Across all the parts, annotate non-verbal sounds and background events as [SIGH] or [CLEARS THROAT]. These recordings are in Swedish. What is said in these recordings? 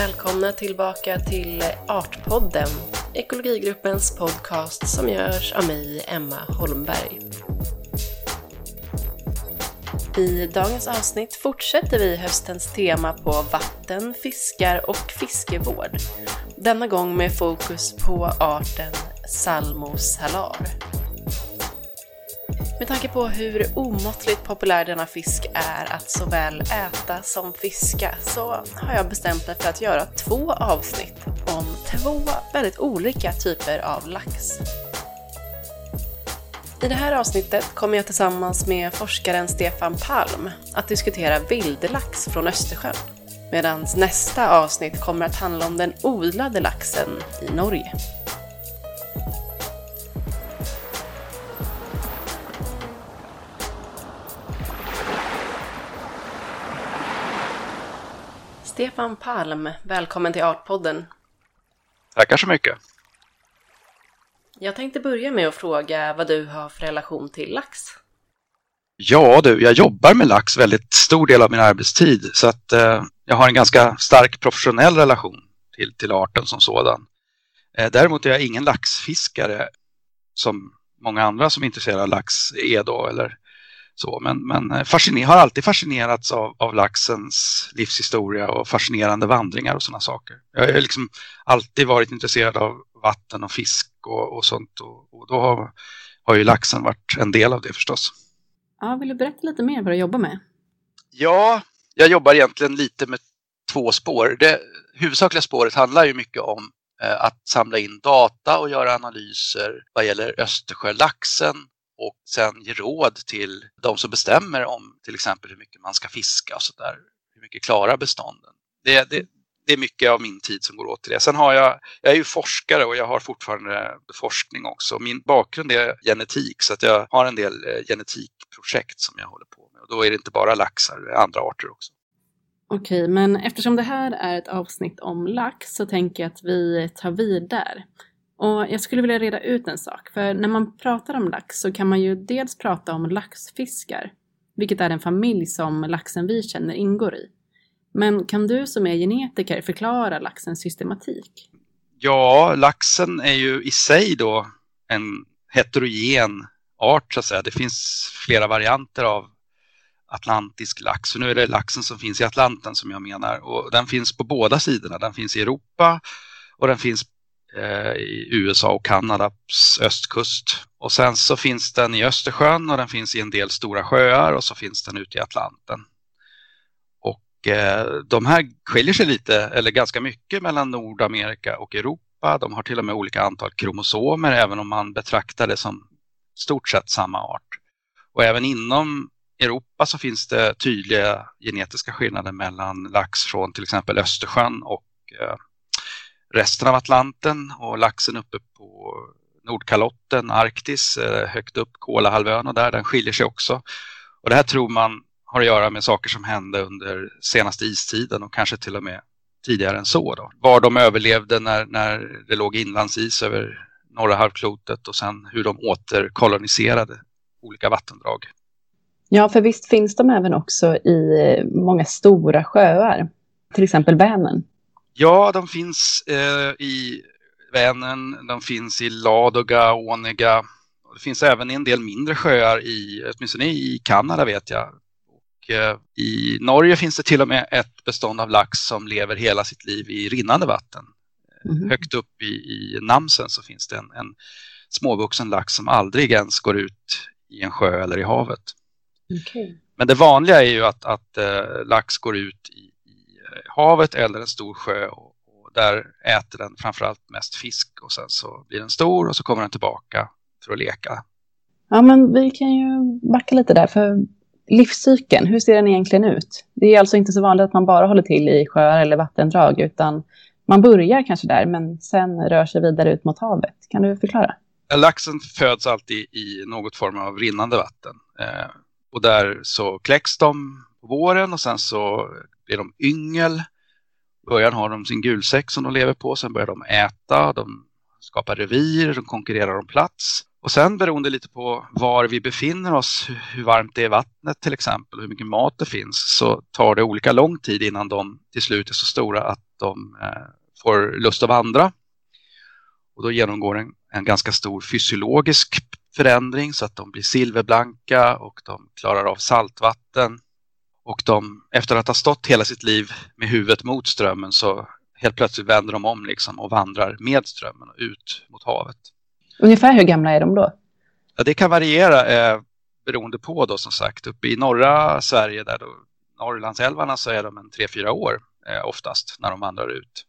Välkomna tillbaka till Artpodden, ekologigruppens podcast som görs av mig, Emma Holmberg. I dagens avsnitt fortsätter vi höstens tema på vatten, fiskar och fiskevård. Denna gång med fokus på arten Salmo salar. Med tanke på hur omåttligt populär denna fisk är att såväl äta som fiska så har jag bestämt mig för att göra två avsnitt om två väldigt olika typer av lax. I det här avsnittet kommer jag tillsammans med forskaren Stefan Palm att diskutera vildlax från Östersjön. Medan nästa avsnitt kommer att handla om den odlade laxen i Norge. Stefan Palm, välkommen till Artpodden. Tackar så mycket. Jag tänkte börja med att fråga vad du har för relation till lax. Ja du, jag jobbar med lax väldigt stor del av min arbetstid så att eh, jag har en ganska stark professionell relation till, till arten som sådan. Eh, däremot är jag ingen laxfiskare som många andra som är intresserade av lax är då eller så, men, men eh, fasciner, har alltid fascinerats av, av laxens livshistoria och fascinerande vandringar och sådana saker. Jag har liksom alltid varit intresserad av vatten och fisk och, och sånt och, och, då har, har ju laxen varit en del av det förstås. Ja, vill du berätta lite mer vad du jobbar med? Ja, jag jobbar egentligen lite med två spår. Det huvudsakliga spåret handlar ju mycket om eh, att samla in data och göra analyser vad gäller Östersjölaxen och sen ge råd till de som bestämmer om till exempel hur mycket man ska fiska och sådär. Hur mycket klarar bestånden? Det, det, det är mycket av min tid som går åt till det. Sen har jag, jag är ju forskare och jag har fortfarande forskning också. Min bakgrund är genetik så att jag har en del eh, genetikprojekt som jag håller på med. Och då är det inte bara laxar, det är andra arter också. Okej, men eftersom det här är ett avsnitt om lax så tänker jag att vi tar vid där. Och jag skulle vilja reda ut en sak, för när man pratar om lax så kan man ju dels prata om laxfiskar, vilket är en familj som laxen vi känner ingår i. Men kan du som är genetiker förklara laxens systematik? Ja, laxen är ju i sig då en heterogen art så att säga. Det finns flera varianter av atlantisk lax. Och nu är det laxen som finns i Atlanten som jag menar och den finns på båda sidorna. Den finns i Europa och den finns Eh, i USA och Kanadas östkust. Och sen så finns den i Östersjön och den finns i en del stora sjöar och så finns den ute i Atlanten. Eh, de här skiljer sig lite, eller ganska mycket, mellan Nordamerika och Europa. De har till och med olika antal kromosomer, även om man betraktar det som stort sett samma art. Och även inom Europa så finns det tydliga genetiska skillnader mellan lax från till exempel Östersjön och eh, resten av Atlanten och laxen uppe på Nordkalotten, Arktis, eh, högt upp Kolahalvön och där, den skiljer sig också. Och det här tror man har att göra med saker som hände under senaste istiden och kanske till och med tidigare än så. Då. Var de överlevde när, när det låg inlandsis över norra halvklotet och sen hur de återkoloniserade olika vattendrag. Ja, för visst finns de även också i eh, många stora sjöar, till exempel Vänern? Ja, de finns eh, i Vänern, de finns i Ladoga, Onega. Det finns även i en del mindre sjöar, i, åtminstone i Kanada vet jag, Eh, i Norge finns det till och med ett bestånd av lax som lever hela sitt liv i rinnande vatten. Mm. Högt upp i, i Namsen så finns det en, en småvuxen lax som aldrig ens går ut i en sjö eller i havet. Okay. Men det vanliga är ju att, att äh, lax går ut i, havet eller en stor sjö och, och, där äter den framförallt mest fisk och sen så blir den stor och så kommer den tillbaka för att leka. Ja, men vi kan ju backa lite där, för livscykeln, hur ser den egentligen ut? Det är alltså inte så vanligt att man bara håller till i sjöar eller vattendrag, utan man börjar kanske där, men sen rör sig vidare ut mot havet. Kan du förklara? Laxen föds alltid i något form av rinnande vatten. Eh, och där så kläcks de på våren och sen så blir de yngel. I början har de sin gulsäck som de lever på, sen börjar de äta, de skapar revir, de konkurrerar om plats. Och sen beroende lite på var vi befinner oss, hur varmt det är i vattnet till exempel, hur mycket mat det finns, så tar det olika lång tid innan de till slut är så stora att de eh, får lust att vandra. Och då genomgår en, en ganska stor fysiologisk förändring så att de blir silverblanka och de klarar av saltvatten. Och de, efter att ha stått hela sitt liv med huvudet mot strömmen så helt plötsligt vänder de om liksom och vandrar med strömmen och ut mot havet. Ungefär hur gamla är de då? Ja, det kan variera eh, beroende på då som sagt. Uppe i norra Sverige, där då Norrlandsälvarna, så är de en tre fyra år eh, oftast när de vandrar ut.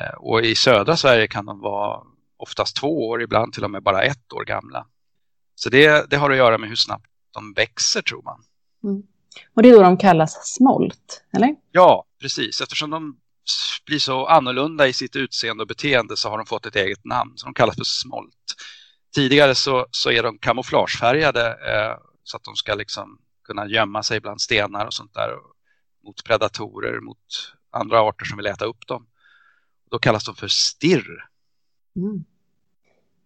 Eh, och i södra Sverige kan de vara oftast två år, ibland till och med bara ett år gamla. Så det, det har att göra med hur snabbt de växer tror man. Mm. Och det är då de kallas smolt, eller? Ja, precis. Eftersom de blir så annorlunda i sitt utseende och beteende så har de fått ett eget namn. Så de kallas för smolt. Tidigare så, så är de kamouflagefärgade eh, så att de ska liksom kunna gömma sig bland stenar och sånt där mot predatorer, mot andra arter som vill äta upp dem. Då kallas de för stirr. Mm.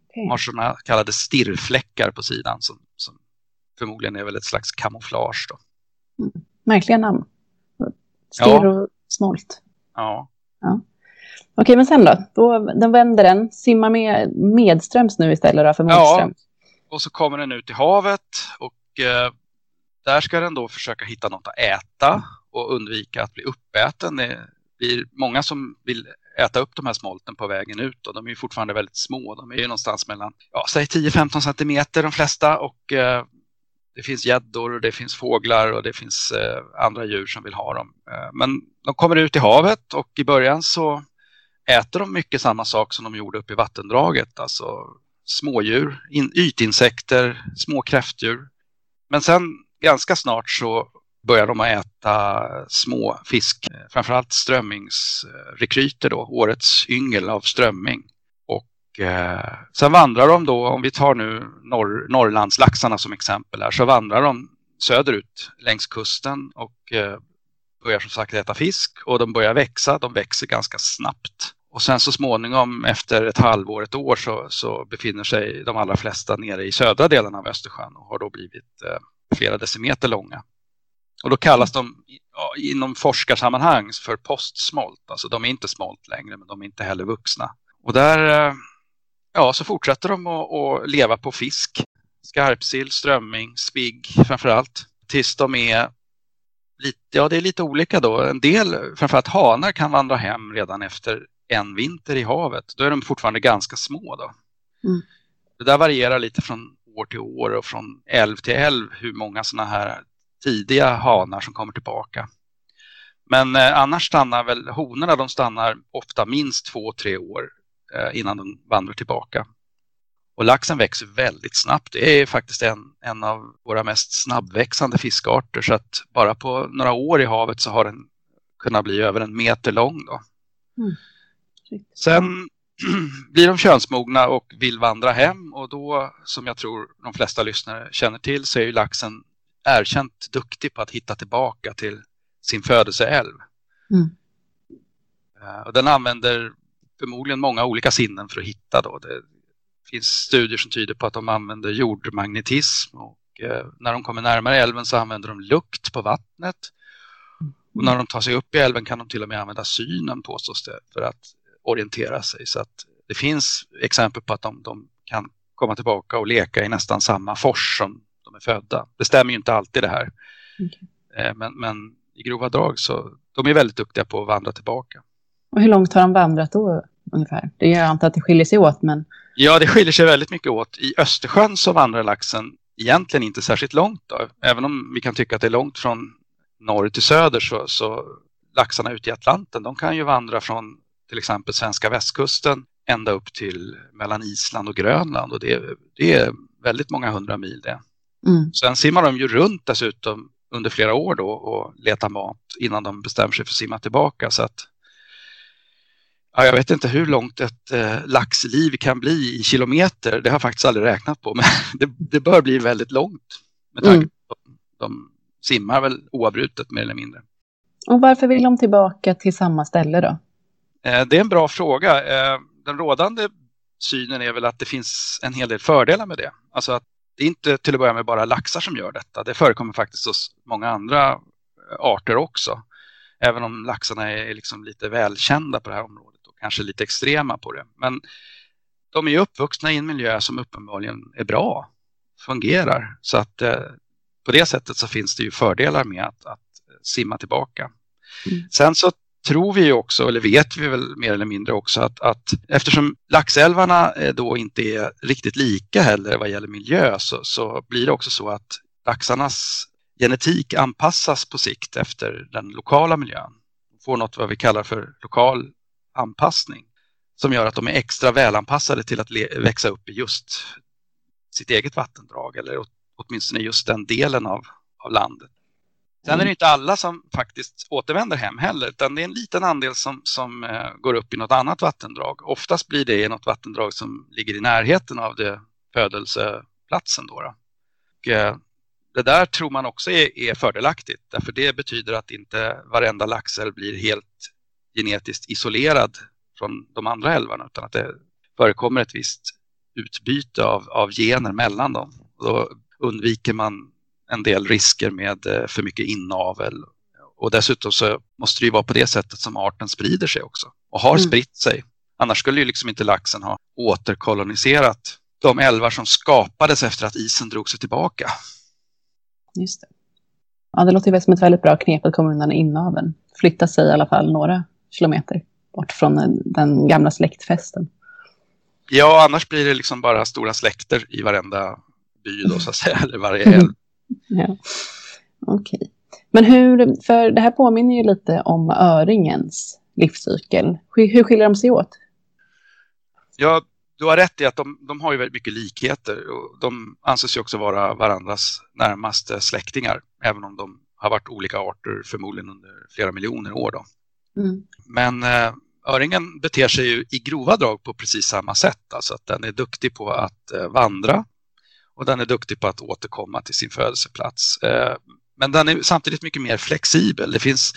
Okay. De har sådana kallade stirrfläckar på sidan som, som förmodligen är väl ett slags kamouflage. Då. Märkliga namn. Stirr ja. och smolt. Ja. ja. Okej, men sen då? då? Den vänder den, simmar med medströms nu istället då, för motströms. Ja, och så kommer den ut i havet och eh, där ska den då försöka hitta något att äta och undvika att bli uppäten. Det blir många som vill äta upp de här smolten på vägen ut och de är fortfarande väldigt små. De är ju någonstans mellan, ja, säg 10-15 centimeter de flesta och eh, det finns gäddor det finns fåglar och det finns eh, andra djur som vill ha dem. Eh, men de kommer ut i havet och i början så äter de mycket samma sak som de gjorde uppe i vattendraget. Alltså smådjur, in, ytinsekter, små kräftdjur. Men sen ganska snart så börjar de att äta små fisk, eh, framförallt strömmingsrekryter då, årets yngel av strömming. Eh, sen vandrar de då, om vi tar nu norr, Norrlandslaxarna som exempel här, så vandrar de söderut längs kusten och eh, börjar som sagt äta fisk och de börjar växa. De växer ganska snabbt. Och sen så småningom efter ett halvår, ett år så, så befinner sig de allra flesta nere i södra delen av Östersjön och har då blivit eh, flera decimeter långa. Och då kallas de ja, inom forskarsammanhang för postsmolt. Alltså de är inte smolt längre men de är inte heller vuxna. Och där eh, ja, så fortsätter de att, att leva på fisk. Skarpsill, strömming, spigg framförallt. Tills de är lite, ja det är lite olika då. En del, framförallt hanar kan vandra hem redan efter en vinter i havet. Då är de fortfarande ganska små då. Mm. Det där varierar lite från år till år och från älv till älv hur många sådana här tidiga hanar som kommer tillbaka. Men eh, annars stannar väl honorna, de stannar ofta minst två, tre år innan de vandrar tillbaka. Och laxen växer väldigt snabbt. Det är faktiskt en, en av våra mest snabbväxande fiskarter så att bara på några år i havet så har den kunnat bli över en meter lång. Då. Mm. Sen [CLEARS THROAT] blir de könsmogna och vill vandra hem och då, som jag tror de flesta lyssnare känner till, så är ju laxen erkänt duktig på att hitta tillbaka till sin födelseälv. Mm. Eh, och den använder förmodligen många olika sinnen för att hitta. Då. Det finns studier som tyder på att de använder jordmagnetism och eh, när de kommer närmare älven så använder de lukt på vattnet. Och när de tar sig upp i älven kan de till och med använda synen påstås det för att orientera sig. Så att det finns exempel på att de, de kan komma tillbaka och leka i nästan samma fors som de är födda. Det stämmer ju inte alltid det här. Okay. Men, men i grova drag så de är väldigt duktiga på att vandra tillbaka. Och hur långt har de vandrat då ungefär? Det är jag antar att det skiljer sig åt, men... Ja, det skiljer sig väldigt mycket åt. I Östersjön så vandrar laxen egentligen inte särskilt långt. Då. Även om vi kan tycka att det är långt från norr till söder så, så laxarna ute i Atlanten, de kan ju vandra från till exempel svenska västkusten ända upp till mellan Island och Grönland och det, det är väldigt många hundra mil det. Mm. Sen simmar de ju runt dessutom under flera år då och letar mat innan de bestämmer sig för att simma tillbaka så att Ja, jag vet inte hur långt ett eh, laxliv kan bli i kilometer. Det har jag faktiskt aldrig räknat på, [LAUGHS] men det, det bör bli väldigt långt med tanke mm. på att de simmar väl oavbrutet mer eller mindre. Och varför vill de tillbaka till samma ställe då? Eh, det är en bra fråga. Eh, den rådande synen är väl att det finns en hel del fördelar med det. Alltså att det är inte till att börja med bara laxar som gör detta. Det förekommer faktiskt hos många andra eh, arter också. Även om laxarna är liksom lite välkända på det här området kanske lite extrema på det. Men de är uppvuxna i en miljö som uppenbarligen är bra, fungerar. Så att eh, på det sättet så finns det ju fördelar med att, att simma tillbaka. Mm. Sen så tror vi också, eller vet vi väl mer eller mindre också, att, att eftersom laxälvarna eh, då inte är riktigt lika heller vad gäller miljö så, så blir det också så att laxarnas genetik anpassas på sikt efter den lokala miljön. De får något vad vi kallar för lokal anpassning som gör att de är extra välanpassade till att växa upp i just sitt eget vattendrag eller åtminstone just den delen av, av landet. Sen är det mm. inte alla som faktiskt återvänder hem heller, utan det är en liten andel som, som eh, går upp i något annat vattendrag. Oftast blir det i något vattendrag som ligger i närheten av det födelseplatsen. Då, då. Och, eh, det där tror man också är, är fördelaktigt, därför det betyder att inte varenda laxälv blir helt genetiskt isolerad från de andra älvarna, utan att det förekommer ett visst utbyte av, av gener mellan dem. Då undviker man en del risker med eh, för mycket inavel. Och dessutom så måste det ju vara på det sättet som arten sprider sig också och har mm. spritt sig. Annars skulle ju liksom inte laxen ha återkoloniserat de älvar som skapades efter att isen drog sig tillbaka. Just det. Ja, det låter ju som ett väldigt bra knep att komma undan inaveln. Flytta sig i alla fall några kilometer bort från den gamla släktfesten. Ja, annars blir det liksom bara stora släkter i varenda by då, så att säga, [LAUGHS] eller varje älv. ja. Okej. Okay. Men hur, för det här påminner ju lite om öringens livscykel. Hur, hur skiljer de sig åt? Ja, du har rätt i att de, de har ju väldigt mycket likheter. Och de anses ju också vara varandras närmaste släktingar, även om de har varit olika arter förmodligen under flera miljoner år. Då. Mm. Men eh, öringen beter sig ju i grova drag på precis samma sätt. Alltså att den är duktig på att eh, vandra och den är duktig på att återkomma till sin födelseplats. Eh, men den är samtidigt mycket mer flexibel. Det finns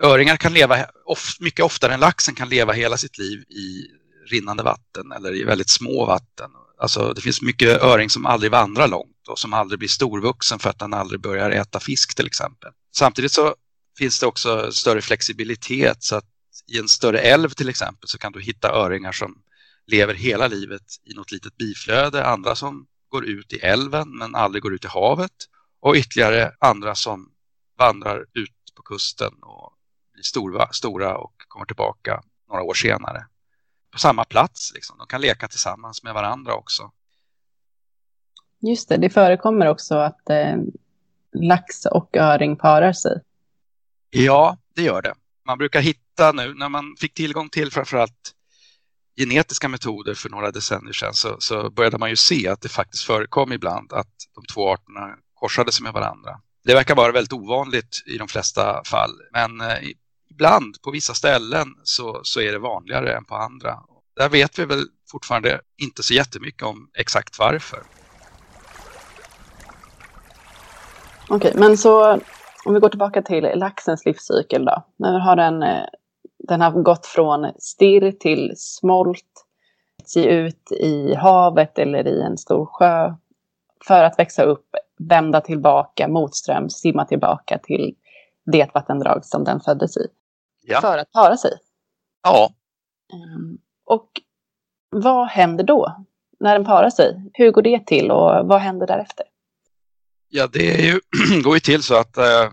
Öringar kan leva of, mycket oftare än laxen kan leva hela sitt liv i rinnande vatten eller i väldigt små vatten. Alltså det finns mycket öring som aldrig vandrar långt och som aldrig blir storvuxen för att den aldrig börjar äta fisk till exempel. Samtidigt så finns det också större flexibilitet så att i en större älv till exempel så kan du hitta öringar som lever hela livet i något litet biflöde, andra som går ut i älven men aldrig går ut i havet och ytterligare andra som vandrar ut på kusten och blir stora, stora och kommer tillbaka några år senare. På samma plats, liksom. de kan leka tillsammans med varandra också. Just det, det förekommer också att eh, lax och öring parar sig. Ja, det gör det. Man brukar hitta nu, när man fick tillgång till framförallt genetiska metoder för några decennier sedan så, så, började man ju se att det faktiskt förekom ibland att de två arterna korsade sig med varandra. Det verkar vara väldigt ovanligt i de flesta fall, men eh, ibland på vissa ställen så, så är det vanligare än på andra. Där vet vi väl fortfarande inte så jättemycket om exakt varför. Okej, men så om vi går tillbaka till laxens livscykel då. Nu har den eh, den har gått från stirr till smolt, sig ut i havet eller i en stor sjö för att växa upp, vända tillbaka motströms, simma tillbaka till det vattendrag som den föddes i. Ja. För att para sig. Ja. Um, och vad händer då när den parar sig? Hur går det till och vad händer därefter? Ja, det ju, [CLEARS THROAT] går ju till så att äh,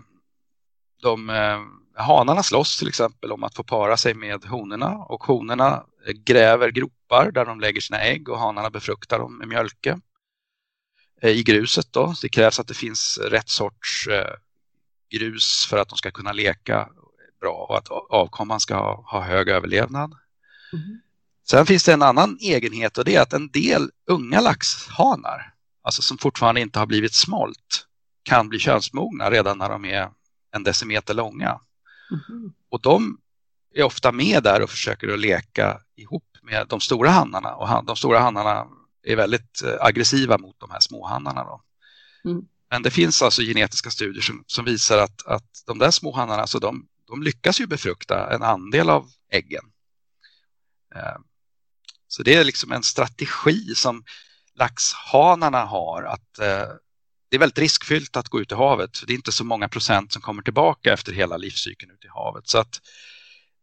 de äh, hanarna slåss till exempel om att få para sig med honorna och honorna gräver gropar där de lägger sina ägg och hanarna befruktar dem med mjölke eh, i gruset. Då. Det krävs att det finns rätt sorts eh, grus för att de ska kunna leka bra och att avkomman ska ha, ha hög överlevnad. Mm. Sen finns det en annan egenhet och det är att en del unga laxhanar, alltså som fortfarande inte har blivit smolt, kan bli könsmogna redan när de är en decimeter långa. Mm. Och de är ofta med där och försöker att leka ihop med de stora hannarna och de stora hannarna är väldigt eh, aggressiva mot de här små hannarna. Då. Mm. Men det finns alltså genetiska studier som, som visar att, att de där små hannarna, alltså de, de lyckas ju befrukta en andel av äggen. Eh, Så det är liksom en strategi som laxhanarna har att eh, det är väldigt riskfyllt att gå ut i havet. För det är inte så många procent som kommer tillbaka efter hela livscykeln ut i havet. Så att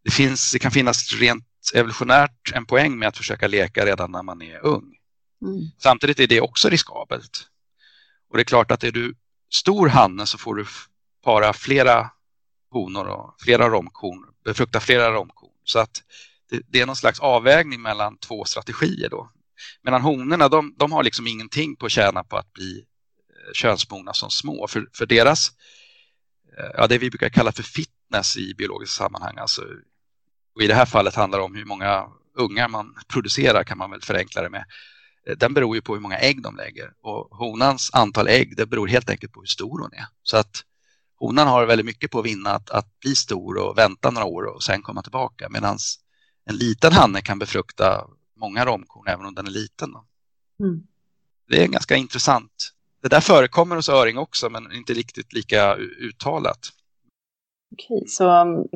det, finns, det kan finnas rent evolutionärt en poäng med att försöka leka redan när man är ung. Mm. Samtidigt är det också riskabelt. Och det är klart att är du stor hanne så får du para flera honor och flera romkorn, befrukta flera romkorn. Så att det, det, är någon slags avvägning mellan två strategier då. Medan honorna, de, de har liksom ingenting på att tjäna på att bli eh, könsmogna som små. För, för deras, eh, ja det vi brukar kalla för fitness i biologiska sammanhang, alltså, och i det här fallet handlar det om hur många ungar man producerar kan man väl förenkla det med. Eh, den beror ju på hur många ägg de lägger och honans antal ägg det beror helt enkelt på hur stor hon är. Så att honan har väldigt mycket på att vinna att, att bli stor och vänta några år och sen komma tillbaka medan en liten hanne kan befrukta många romkorn även om den är liten. Mm. Det är ganska intressant. Det där förekommer hos öring också men inte riktigt lika uttalat. Okej, så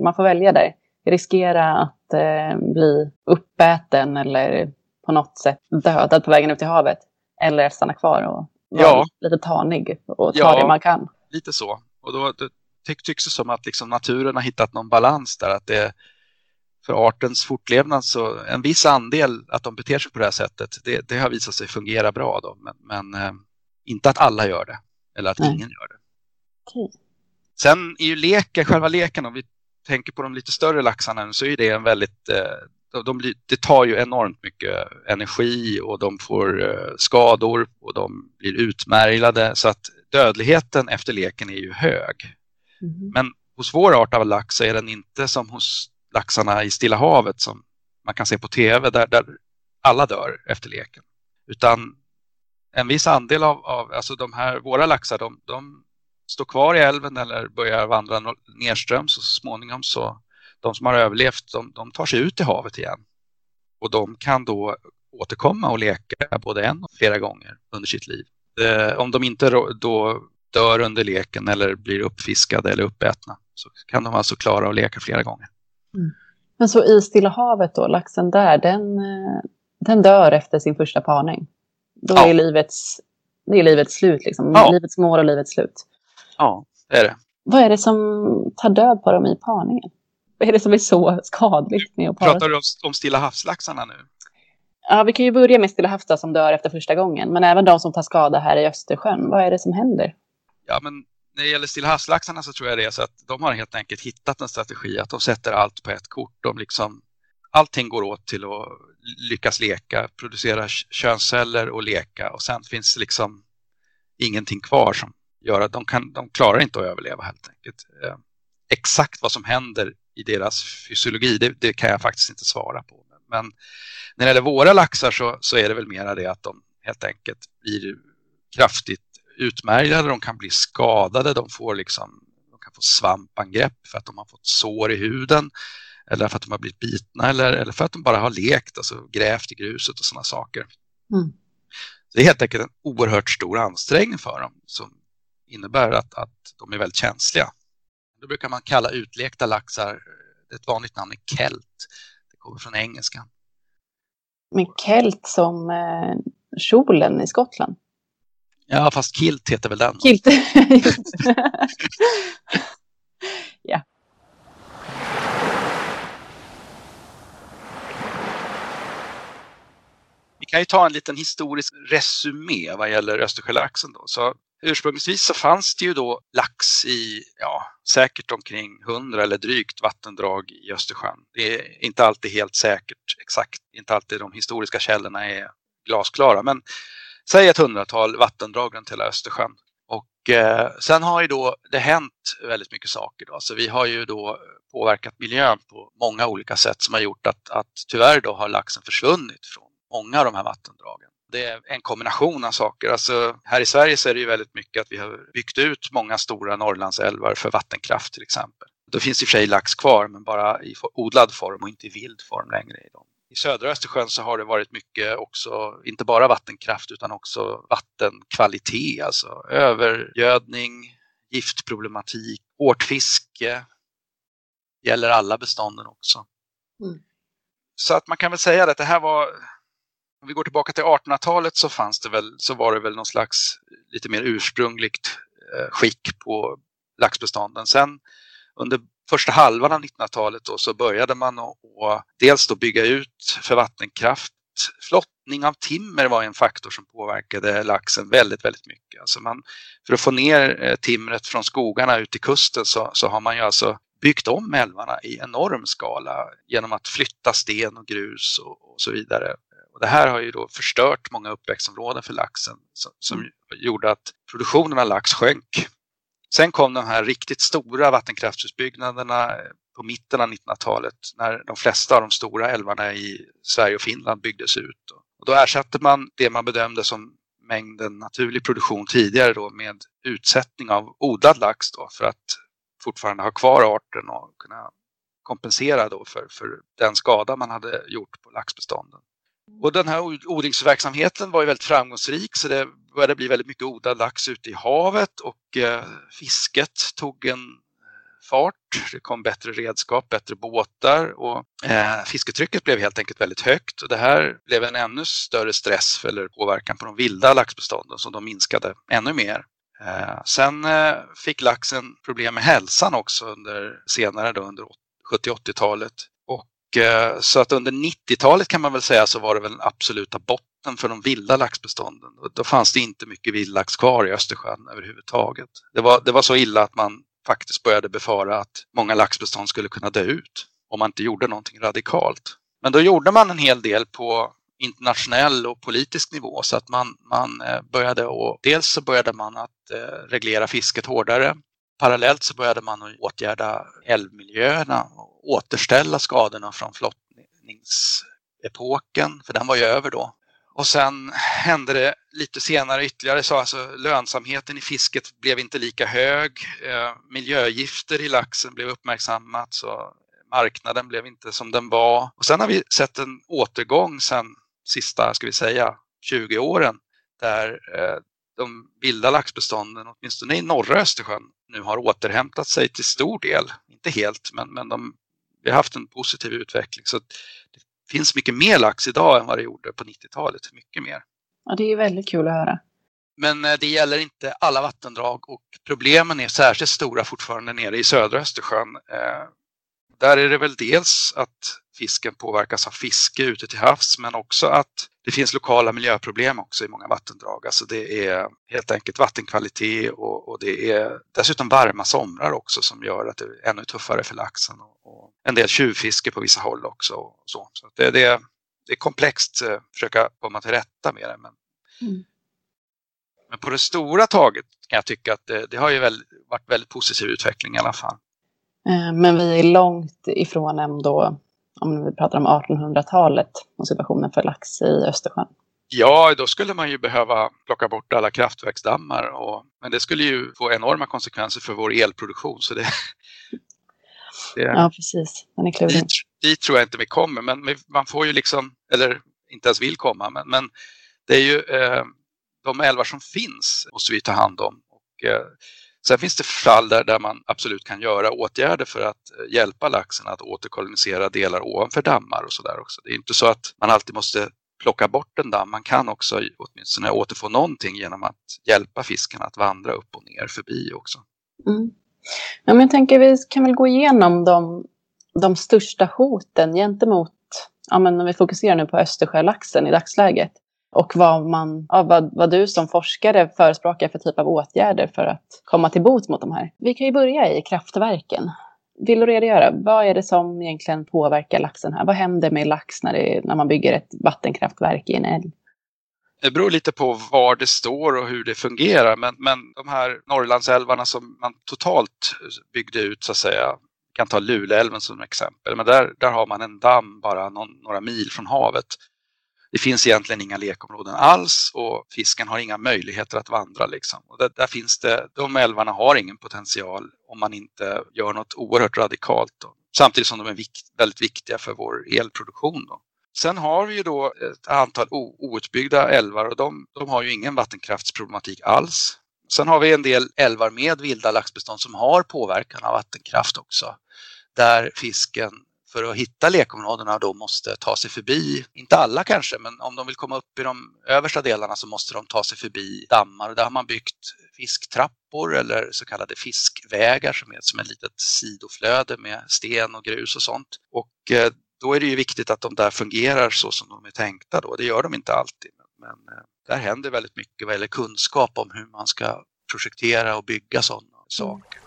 man får välja där. Riskera att eh, bli uppäten eller på något sätt dödad på vägen ut till havet. Eller stanna kvar och vara ja. lite tanig och ta ja, det man kan. lite så. Och då det tycks det som att liksom naturen har hittat någon balans där. Att det för artens fortlevnad så en viss andel att de beter sig på det här sättet, det, det har visat sig fungera bra. Då. Men, men eh, inte att alla gör det eller att Nej. ingen gör det. Okay. Sen är ju leken, själva leken, om vi tänker på de lite större laxarna så är det en väldigt eh, de blir, det tar ju enormt mycket energi och de får eh, skador och de blir utmärglade så att dödligheten efter leken är ju hög. Mm. Men hos vår art av lax så är den inte som hos laxarna i Stilla havet som man kan se på tv där, där alla dör efter leken. Utan en viss andel av, av alltså de här, våra laxar, de, de står kvar i älven eller börjar vandra nedströms och så småningom så de som har överlevt, de, de tar sig ut i havet igen. Och de kan då återkomma och leka både en och flera gånger under sitt liv. Eh, om de inte då dör under leken eller blir uppfiskade eller uppätna så kan de alltså klara att leka flera gånger. Mm. Men så i Stilla havet då, laxen där, den, eh, den dör efter sin första parning? Då ja. är livets, det är livets slut, liksom. Ja. livets mål och livets slut? Ja, det är det. Vad är det som tar död på dem i parningen? Vad är det som är så skadligt med att para? Pratar du om, om Stilla havslaxarna nu? Ja, vi kan ju börja med Stilla havs som dör efter första gången. Men även de som tar skada här i Östersjön. Vad är det som händer? Ja, men när det gäller stillhavslaxarna så tror jag det är så att de har helt enkelt hittat en strategi att de sätter allt på ett kort. De liksom, allting går åt till att lyckas leka, producera könsceller och leka och sen finns det liksom ingenting kvar som gör att de, kan, de klarar inte att överleva helt enkelt. Eh, exakt vad som händer i deras fysiologi, det, det, kan jag faktiskt inte svara på. Men när det gäller våra laxar så, så är det väl mera det att de helt enkelt blir kraftigt utmärglade, de kan bli skadade, de, får liksom, de kan få svampangrepp för att de har fått sår i huden eller för att de har blivit bitna eller, eller för att de bara har lekt, alltså grävt i gruset och sådana saker. Mm. Det är helt enkelt en oerhört stor ansträngning för dem som innebär att, att de är väldigt känsliga. Då brukar man kalla utlekta laxar, ett vanligt namn är kelt. Det kommer från engelskan. Men kelt som eh, kjolen i Skottland? Ja, fast kilt heter väl den? Kilt, [LAUGHS] ja. Vi kan ju ta en liten historisk resumé vad gäller Östersjölaxen. Då. Så Ursprungsvis så fanns det ju då lax i ja, säkert omkring 100 eller drygt vattendrag i Östersjön. Det är inte alltid helt säkert exakt, inte alltid de historiska källorna är glasklara, men säg ett hundratal vattendrag runt hela Östersjön. Och eh, sen har ju då det hänt väldigt mycket saker. Då. Så vi har ju då påverkat miljön på många olika sätt som har gjort att, att tyvärr då har laxen försvunnit från många av de här vattendragen det är en kombination av saker. Alltså, här i Sverige så är det ju väldigt mycket att vi har byggt ut många stora Norrlandsälvar för vattenkraft till exempel. Då finns det i och för sig lax kvar men bara i odlad form och inte i vild form längre. I, de i södra Östersjön så har det varit mycket också, inte bara vattenkraft utan också vattenkvalitet, alltså övergödning, giftproblematik, hårt fiske. Gäller alla bestånden också. Mm. Så att man kan väl säga att det här var Om vi går tillbaka till 1800-talet så fanns det väl, så var det väl någon slags lite mer ursprungligt eh, skick på laxbestånden. Sen under första halvan av 1900-talet då, så började man att dels då bygga ut för vattenkraft. Flottning av timmer var en faktor som påverkade laxen väldigt, väldigt mycket. Alltså man, för att få ner eh, timret från skogarna ut till kusten så, så har man ju alltså byggt om älvarna i enorm skala genom att flytta sten och grus och, och så vidare. Och det här har ju då förstört många uppväxtområden för laxen som, som mm. gjorde att produktionen av lax sjönk. Sen kom de här riktigt stora vattenkraftsutbyggnaderna på mitten av 1900-talet när de flesta av de stora älvarna i Sverige och Finland byggdes ut. Och då ersatte man det man bedömde som mängden naturlig produktion tidigare då med utsättning av odlad lax då för att fortfarande ha kvar arten och kunna kompensera då för, för den skada man hade gjort på laxbestånden. Och den här odlingsverksamheten var ju väldigt framgångsrik så det började bli väldigt mycket odlad lax ute i havet och eh, fisket tog en eh, fart. Det kom bättre redskap, bättre båtar och eh, fisketrycket blev helt enkelt väldigt högt. Och det här blev en ännu större stress eller påverkan på de vilda laxbestånden som de minskade ännu mer. Eh, sen eh, fick laxen problem med hälsan också under senare då under 70-80-talet. Eh, så att under 90-talet kan man väl säga så var det väl den absoluta botten för de vilda laxbestånden. Då fanns det inte mycket vildlax kvar i Östersjön överhuvudtaget. Det var, det var så illa att man faktiskt började befara att många laxbestånd skulle kunna dö ut om man inte gjorde någonting radikalt. Men då gjorde man en hel del på internationell och politisk nivå så att man, man eh, började och dels så började man att eh, reglera fisket hårdare. Parallellt så började man åtgärda älvmiljöerna och återställa skadorna från flottningsepoken, för den var ju över då. Och sen hände det lite senare ytterligare så alltså lönsamheten i fisket blev inte lika hög. Eh, miljögifter i laxen blev uppmärksammat så marknaden blev inte som den var. Och sen har vi sett en återgång sen sista, ska vi säga, 20 åren där eh, de vilda laxbestånden, åtminstone i norra Östersjön, nu har återhämtat sig till stor del. Inte helt, men, men de, vi har haft en positiv utveckling. Så det finns mycket mer lax idag än vad det gjorde på 90-talet. Mycket mer. Ja, det är väldigt kul att höra. Men eh, det gäller inte alla vattendrag och problemen är särskilt stora fortfarande nere i södra Östersjön. Eh, där är det väl dels att fisken påverkas av fiske ute till havs men också att det finns lokala miljöproblem också i många vattendrag. Alltså det är helt enkelt vattenkvalitet och, och det är dessutom varma somrar också som gör att det är ännu tuffare för laxen och, och en del tjuvfiske på vissa håll också. Och så så det, det, det är komplext att eh, försöka komma till rätta med det. Men, mm. men på det stora taget kan jag tycka att det, det har ju väl, varit väldigt positiv utveckling i alla fall. Eh, men vi är långt ifrån ändå, om vi pratar om 1800-talet och situationen för lax i Östersjön. Ja, då skulle man ju behöva plocka bort alla kraftverksdammar. Och, men det skulle ju få enorma konsekvenser för vår elproduktion. Så det, det, [LAUGHS] ja, precis. Den är klurig. Dit, dit, tror jag inte vi kommer, men man får ju liksom, eller inte ens vill komma, men, men det är ju eh, de älvar som finns måste vi ta hand om. Och, eh, Sen finns det fall där, där man absolut kan göra åtgärder för att eh, hjälpa laxen att återkolonisera delar ovanför dammar och sådär också. Det är inte så att man alltid måste plocka bort en damm. Man kan också åtminstone återfå någonting genom att hjälpa fiskarna att vandra upp och ner förbi också. Mm. Ja, men jag tänker vi kan väl gå igenom de, de största hoten gentemot, ja, men om vi fokuserar nu på Östersjölaxen i dagsläget och vad, man, ja, vad, vad du som forskare förespråkar för typ av åtgärder för att komma till bot mot de här. Vi kan ju börja i kraftverken. Vill du redogöra? Vad är det som egentligen påverkar laxen här? Vad händer med lax när, det, när man bygger ett vattenkraftverk i en älv? Det beror lite på var det står och hur det fungerar. Men, men de här Norrlandsälvarna som man totalt byggde ut så att säga. Vi kan ta Luleälven som exempel. Men där, där har man en damm bara någon, några mil från havet det finns egentligen inga lekområden alls och fisken har inga möjligheter att vandra. Liksom. Och där, där, finns det, de älvarna har ingen potential om man inte gör något oerhört radikalt. Då. Samtidigt som de är vikt, väldigt viktiga för vår elproduktion. Då. Sen har vi ju då ett antal outbyggda älvar och de, de har ju ingen vattenkraftsproblematik alls. Sen har vi en del älvar med vilda laxbestånd som har påverkan av vattenkraft också. Där fisken för att hitta lekområdena då måste ta sig förbi, inte alla kanske, men om de vill komma upp i de översta delarna så måste de ta sig förbi dammar. Och där har man byggt fisktrappor eller så kallade fiskvägar som är som ett litet sidoflöde med sten och grus och sånt. Och eh, då är det ju viktigt att de där fungerar så som de är tänkta då. Det gör de inte alltid. Men eh, där händer väldigt mycket vad gäller kunskap om hur man ska projektera och bygga sådana saker.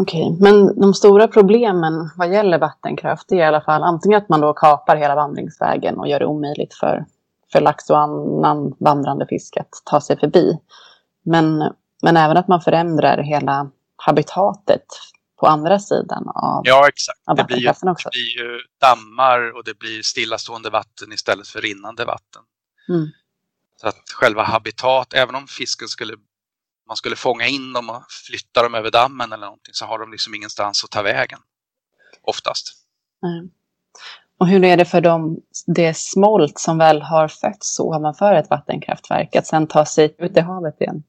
Okej, men de stora problemen vad gäller vattenkraft är i alla fall antingen att man då kapar hela vandringsvägen och gör det omöjligt för, för lax och annan vandrande fisk att ta sig förbi. Men, men även att man förändrar hela habitatet på andra sidan av Ja, exakt. av Det blir, ju, det blir ju dammar och det blir stillastående vatten istället för rinnande vatten. Mm. Så att själva habitat, även om fisken skulle man skulle fånga in dem och flytta dem över dammen eller någonting så har de liksom ingenstans att ta vägen. Oftast. Nej. Och hur är det för dem, det smolt som väl har fötts ovanför ett vattenkraftverk att sen ta sig ut i havet igen?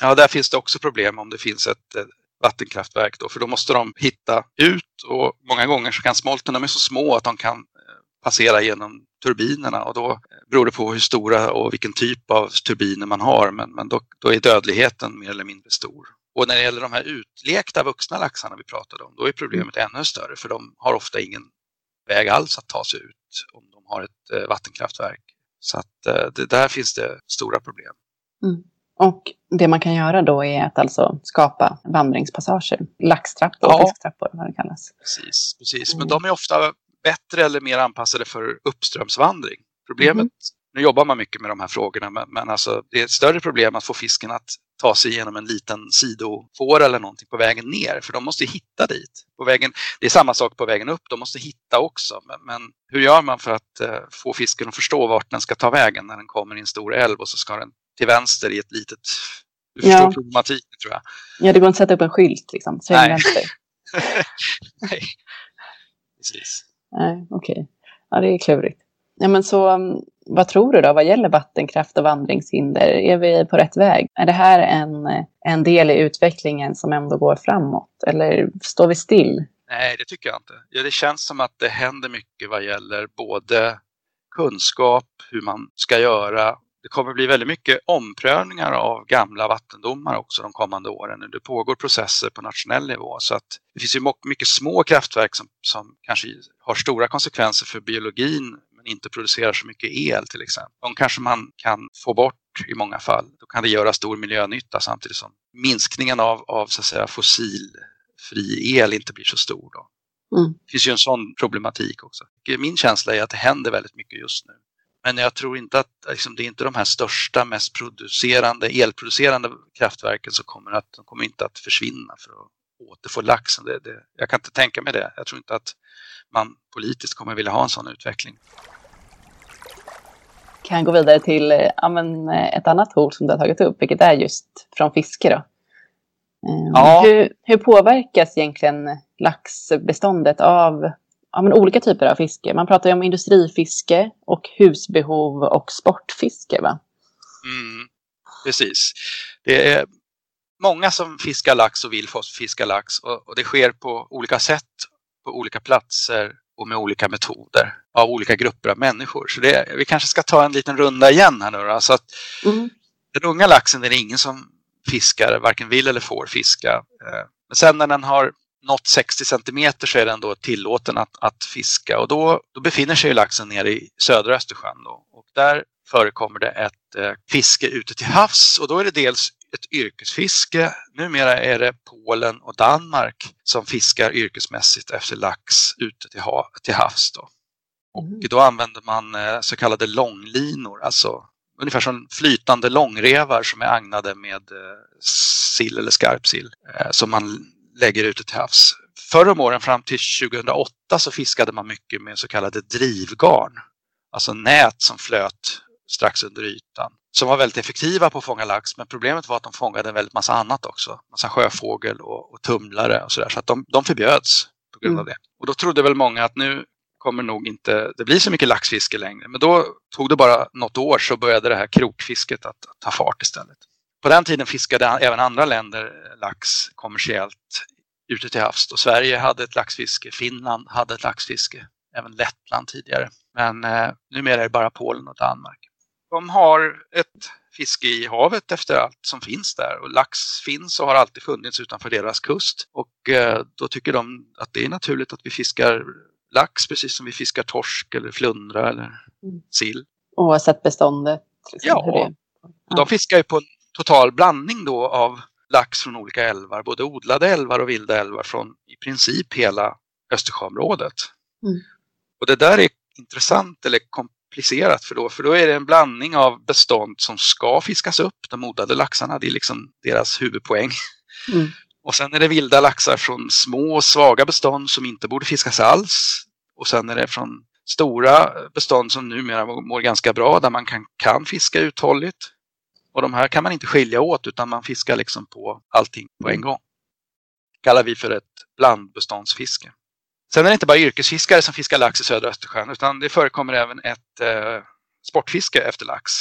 Ja, där finns det också problem om det finns ett eh, vattenkraftverk då, för då måste de hitta ut och många gånger så kan smolten, de är så små att de kan eh, passera genom turbinerna och då eh, beror det på hur stora och vilken typ av turbiner man har, men, men då, då är dödligheten mer eller mindre stor. Och när det gäller de här utlekta vuxna laxarna vi pratade om, då är problemet ännu större för de har ofta ingen väg alls att ta sig ut om de har ett eh, vattenkraftverk. Så att eh, det, där finns det stora problem. Och det man kan göra då är att alltså skapa vandringspassager, laxtrappor, Ja. fisktrappor, vad det kallas. Precis, precis. Men Mm. de är ofta bättre eller mer anpassade för uppströmsvandring. Problemet, Mhm. nu jobbar man mycket med de här frågorna, men, men alltså, det är ett större problem att få fisken att ta sig igenom en liten sidofår eller någonting på vägen ner, för de måste hitta dit. På vägen, det är samma sak på vägen upp, de måste hitta också. Men, men hur gör man för att eh, få fisken att förstå vart den ska ta vägen när den kommer i en stor älv och så ska den till vänster i ett litet... Du förstår Ja. problematiken tror jag. Ja, det går inte att sätta upp en skylt liksom. Nej. [LAUGHS] Nej. Precis. Nej, okej. Ja, det är klurigt. Ja, men så, mm, vad tror du då vad gäller vattenkraft och vandringshinder? Är vi på rätt väg? Är det här en, eh, en del i utvecklingen som ändå går framåt? Eller står vi still? Nej, det tycker jag inte. Ja, det känns som att det händer mycket vad gäller både kunskap, hur man ska göra. Det kommer bli väldigt mycket omprövningar av gamla vattendomar också de kommande åren. Det pågår processer på nationell nivå så att det finns ju mycket små kraftverk som, som kanske har stora konsekvenser för biologin men inte producerar så mycket el till exempel. De kanske man kan få bort i många fall. Då kan det göra stor miljönytta samtidigt som minskningen av, av så att säga, fossilfri el inte blir så stor. Då. Mm. Det finns ju en sån problematik också. Min känsla är att det händer väldigt mycket just nu. Men jag tror inte att liksom, det är inte de här största, mest producerande, elproducerande kraftverken som kommer att, de kommer inte att försvinna för att återfå laxen. Det, det, jag kan inte tänka mig det. Jag tror inte att man politiskt kommer vilja ha en sån utveckling. Kan jag gå vidare till eh, ja, men, eh, ett annat hot som du har tagit upp, vilket är just från fiske. Då. Eh, Ja. Hur, hur påverkas egentligen laxbeståndet av ja, men olika typer av fiske? Man pratar ju om industrifiske och husbehov och sportfiske. Va? Mm, precis. Det är många som fiskar lax och vill fiska lax och, och det sker på olika sätt, på olika platser och med olika metoder av olika grupper av människor. Så det, vi kanske ska ta en liten runda igen här nu. Alltså att Mm. den unga laxen den är ingen som fiskar, varken vill eller får fiska. Eh, Men sen när den har nått 60 centimeter så är den då tillåten att, att fiska och då, då befinner sig laxen nere i södra Östersjön. Då. Och där förekommer det ett eh, fiske ute till havs och då är det dels ett yrkesfiske. Numera är det Polen och Danmark som fiskar yrkesmässigt efter lax ute till, ha, till havs. Då. Mm. Och då använder man eh, så kallade långlinor, alltså ungefär som flytande långrevar som är agnade med eh, sill eller skarpsill eh, som man lägger ute till havs. Förr om åren fram till 2008 så fiskade man mycket med så kallade drivgarn, alltså nät som flöt strax under ytan som var väldigt effektiva på att fånga lax men problemet var att de fångade en väldigt massa annat också. Massa sjöfågel och, och tumlare och sådär så att de, de förbjöds på grund av det. Och då trodde väl många att nu kommer nog inte det bli så mycket laxfiske längre. Men då tog det bara något år så började det här krokfisket att, att ta fart istället. På den tiden fiskade även andra länder lax kommersiellt ute till havs. Och Sverige hade ett laxfiske, Finland hade ett laxfiske, även Lettland tidigare. Men eh, numera är det bara Polen och Danmark. De har ett fiske i havet efter allt som finns där. Och lax finns och har alltid funnits utanför deras kust. Och eh, då tycker de att det är naturligt att vi fiskar lax precis som vi fiskar torsk eller flundra eller mm. sill. Oavsett beståndet? Liksom, ja, de fiskar ju på total blandning då av lax från olika älvar, både odlade älvar och vilda älvar från i princip hela Östersjöområdet. Mm. Och det där är intressant eller komplicerat för då, för då är det en blandning av bestånd som ska fiskas upp, de odlade laxarna, det är liksom deras huvudpoäng. Mm. Och sen är det vilda laxar från små svaga bestånd som inte borde fiskas alls. Och sen är det från stora bestånd som numera mår ganska bra där man kan, kan fiska uthålligt. Och de här kan man inte skilja åt utan man fiskar liksom på allting på en gång. Det kallar vi för ett blandbeståndsfiske. Sen är det inte bara yrkesfiskare som fiskar lax i södra Östersjön utan det förekommer även ett eh, sportfiske efter lax.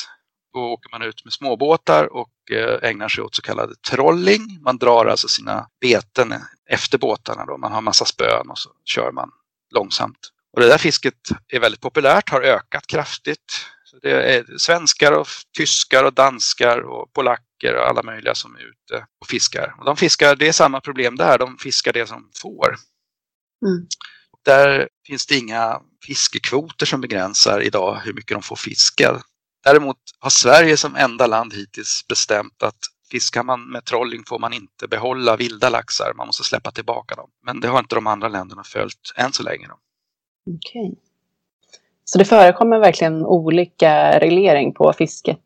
Då åker man ut med småbåtar och eh, ägnar sig åt så kallad trolling. Man drar alltså sina beten efter båtarna. Då. Man har massa spön och så kör man långsamt. Och det där fisket är väldigt populärt, har ökat kraftigt. Så det är svenskar och tyskar och danskar och polacker och alla möjliga som är ute och fiskar. Och de fiskar, det är samma problem där, de fiskar det som får. Mm. Där finns det inga fiskekvoter som begränsar idag hur mycket de får fiska. Däremot har Sverige som enda land hittills bestämt att fiskar man med trolling får man inte behålla vilda laxar, man måste släppa tillbaka dem. Men det har inte de andra länderna följt än så länge. Okej. Okay. Så det förekommer verkligen olika reglering på fisket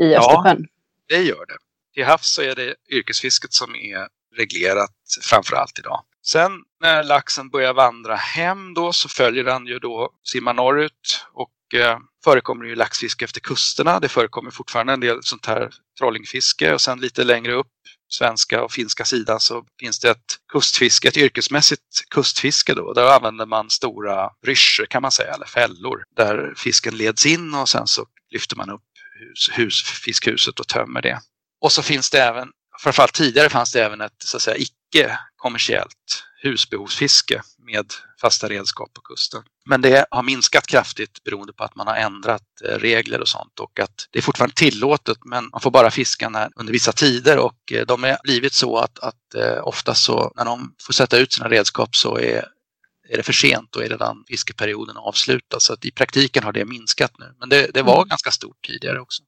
i Östersjön? Ja, det gör det. Till havs så är det yrkesfisket som är reglerat framför allt idag. Sen när laxen börjar vandra hem då så följer den ju då, simmar norrut och eh, förekommer ju laxfiske efter kusterna. Det förekommer fortfarande en del sånt här trollingfiske och sen lite längre upp svenska och finska sidan så finns det ett kustfiske, ett yrkesmässigt kustfiske då. Där använder man stora ryssjor kan man säga, eller fällor, där fisken leds in och sen så lyfter man upp hus, hus, fiskhuset och tömmer det. Och så finns det även, framförallt tidigare fanns det även ett så att säga icke kommersiellt husbehovsfiske med fasta redskap på kusten. Men det har minskat kraftigt beroende på att man har ändrat eh, regler och sånt och att det är fortfarande tillåtet men man får bara fiska när, under vissa tider och eh, de har blivit så att, att eh, ofta så när de får sätta ut sina redskap så är är det för sent, då är redan fiskeperioden avslutad. Så att i praktiken har det minskat nu. Men det, det var mm. ganska stort tidigare också.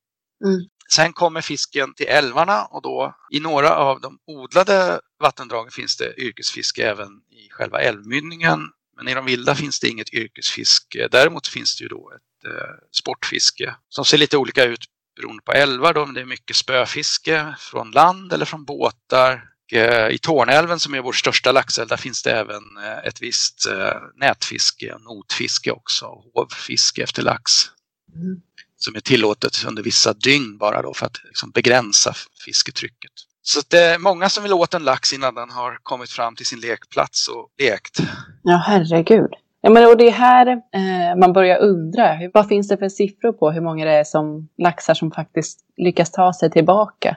Mm. Sen kommer fisken till älvarna och då i några av de odlade vattendragen finns det yrkesfiske även i själva älvmynningen. Men i de vilda finns det inget yrkesfiske. Däremot finns det ju då ett eh, sportfiske som ser lite olika ut beroende på älvar. Då. Det är mycket spöfiske från land eller från båtar. Eh, I Tornälven som är vår största laxälv, där finns det även eh, ett visst nätfiske, notfiske också, hovfiske efter lax. Mm som är tillåtet under vissa dygn bara då för att liksom begränsa fisketrycket. Så det är många som vill åt en lax innan den har kommit fram till sin lekplats och lekt. Ja, herregud. Ja, men och det är här eh, man börjar undra. Vad finns det för siffror på hur många det är som laxar som faktiskt lyckas ta sig tillbaka?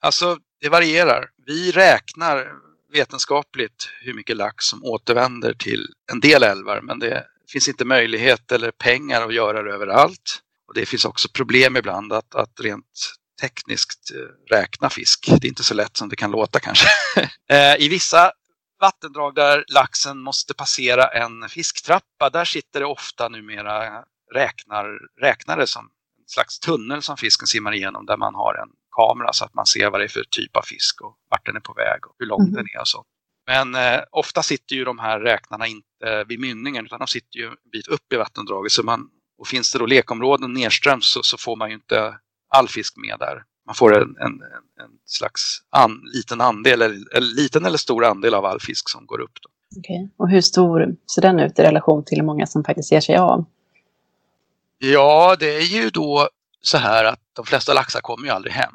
Alltså, det varierar. Vi räknar vetenskapligt hur mycket lax som återvänder till en del älvar, men det finns inte möjlighet eller pengar att göra det överallt. Och det finns också problem ibland att, att rent tekniskt eh, räkna fisk. Det är inte så lätt som det kan låta kanske. [LAUGHS] Eh, I vissa vattendrag där laxen måste passera en fisktrappa, där sitter det ofta numera räknar, räknare som en slags tunnel som fisken simmar igenom där man har en kamera så att man ser vad det är för typ av fisk och vart den är på väg och hur lång mm. den är och så. Men eh, ofta sitter ju de här räknarna inte vid mynningen utan de sitter ju en bit upp i vattendraget så man och finns det då lekområden nedströms så, så får man ju inte all fisk med där. Man får en, en, en slags an, liten andel, eller, eller, liten eller stor andel av all fisk som går upp. Då. Okay. Och hur stor ser den ut i relation till hur många som faktiskt ger sig av? Ja, det är ju då så här att de flesta laxar kommer ju aldrig hem.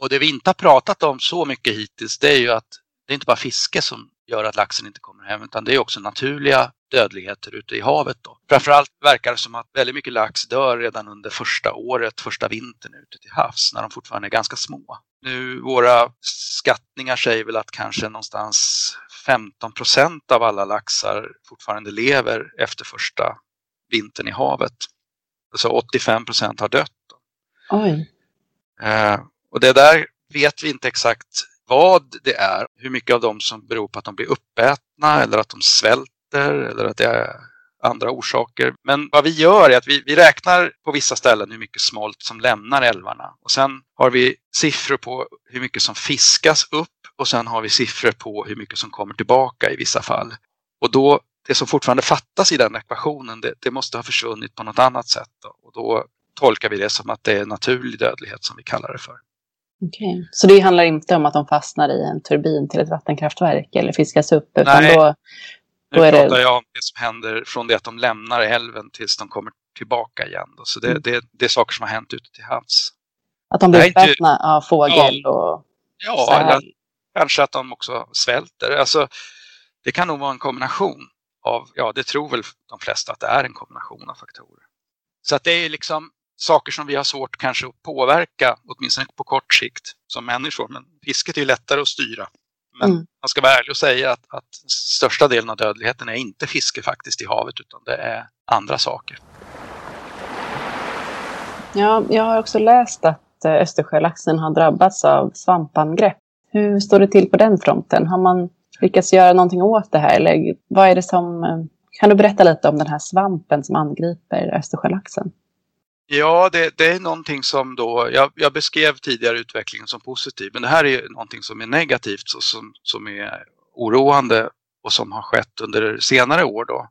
Och det vi inte har pratat om så mycket hittills det är ju att det är inte bara fiske som gör att laxen inte kommer hem utan det är också naturliga dödligheter ute i havet. Då. Framförallt verkar det som att väldigt mycket lax dör redan under första året, första vintern ute till havs när de fortfarande är ganska små. nu våra skattningar säger väl att kanske någonstans 15 procent av alla laxar fortfarande lever efter första vintern i havet. Så 85 procent har dött. Oj. Eh, och det där vet vi inte exakt vad det är. Hur mycket av dem som beror på att de blir uppätna eller att de svälter eller att det är andra orsaker. Men vad vi gör är att vi, vi räknar på vissa ställen hur mycket smolt som lämnar älvarna. Och sen har vi siffror på hur mycket som fiskas upp och sen har vi siffror på hur mycket som kommer tillbaka i vissa fall. Och då, det som fortfarande fattas i den ekvationen, det, det måste ha försvunnit på något annat sätt. Då. Och då tolkar vi det som att det är naturlig dödlighet som vi kallar det för. Okay. Så det handlar inte om att de fastnar i en turbin till ett vattenkraftverk eller fiskas upp? Utan Nej, då, nu pratar det... jag om det som händer från det att de lämnar älven tills de kommer tillbaka igen. Då. Så det, mm. det, det, är saker som har hänt ute till havs. Att de blir uppätna av fågel ja, och Ja, eller kanske att de också svälter. Alltså, det kan nog vara en kombination av, ja det tror väl de flesta att det är en kombination av faktorer. Så att det är liksom saker som vi har svårt kanske att påverka, åtminstone på kort sikt som människor. Men fisket är lättare att styra. Men mm. man ska vara ärlig och säga att, att största delen av dödligheten är inte fiske faktiskt i havet utan det är andra saker. Ja, jag har också läst att eh, Östersjölaxen har drabbats av svampangrepp. Hur står det till på den fronten? Har man lyckats göra någonting åt det här? Eller vad är det som... Eh, kan du berätta lite om den här svampen som angriper Östersjölaxen? Ja, det, det, är någonting som då, jag, jag, beskrev tidigare utvecklingen som positiv, men det här är någonting som är negativt och som, som är oroande och som har skett under senare år då.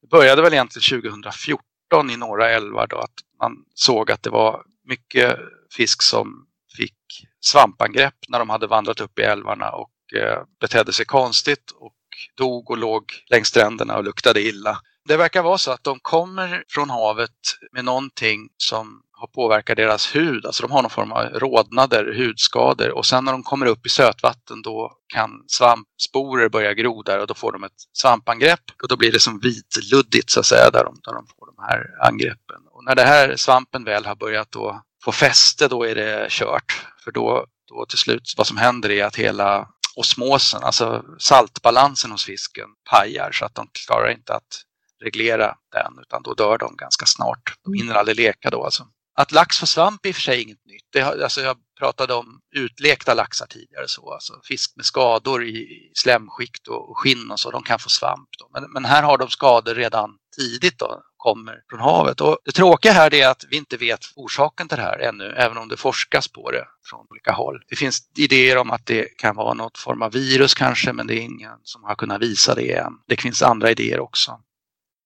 Det började väl egentligen 2014 i några älvar då att man såg att det var mycket fisk som fick svampangrepp när de hade vandrat upp i älvarna och eh, betedde sig konstigt och dog och låg längs stränderna och luktade illa. Det verkar vara så att de kommer från havet med någonting som har påverkat deras hud. Alltså de har någon form av rodnader, hudskador och sen när de kommer upp i sötvatten då kan svampsporer börja gro där och då får de ett svampangrepp och då blir det som vitluddigt så att säga där de, där de får de här angreppen. Och när det här svampen väl har börjat då få fäste då är det kört. För då, då till slut vad som händer är att hela osmosen, alltså saltbalansen hos fisken pajar så att de klarar inte att reglera den utan då dör de ganska snart. De hinner aldrig leka då alltså. Att lax får svamp är i och för sig inget nytt. Det, alltså jag pratade om utlekta laxar tidigare, så, alltså fisk med skador i slemskikt och skinn och så, de kan få svamp. Då. Men, men här har de skador redan tidigt då, kommer från havet. Och det tråkiga här är att vi inte vet orsaken till det här ännu, även om det forskas på det från olika håll. Det finns idéer om att det kan vara något form av virus kanske, men det är ingen som har kunnat visa det än. Det finns andra idéer också.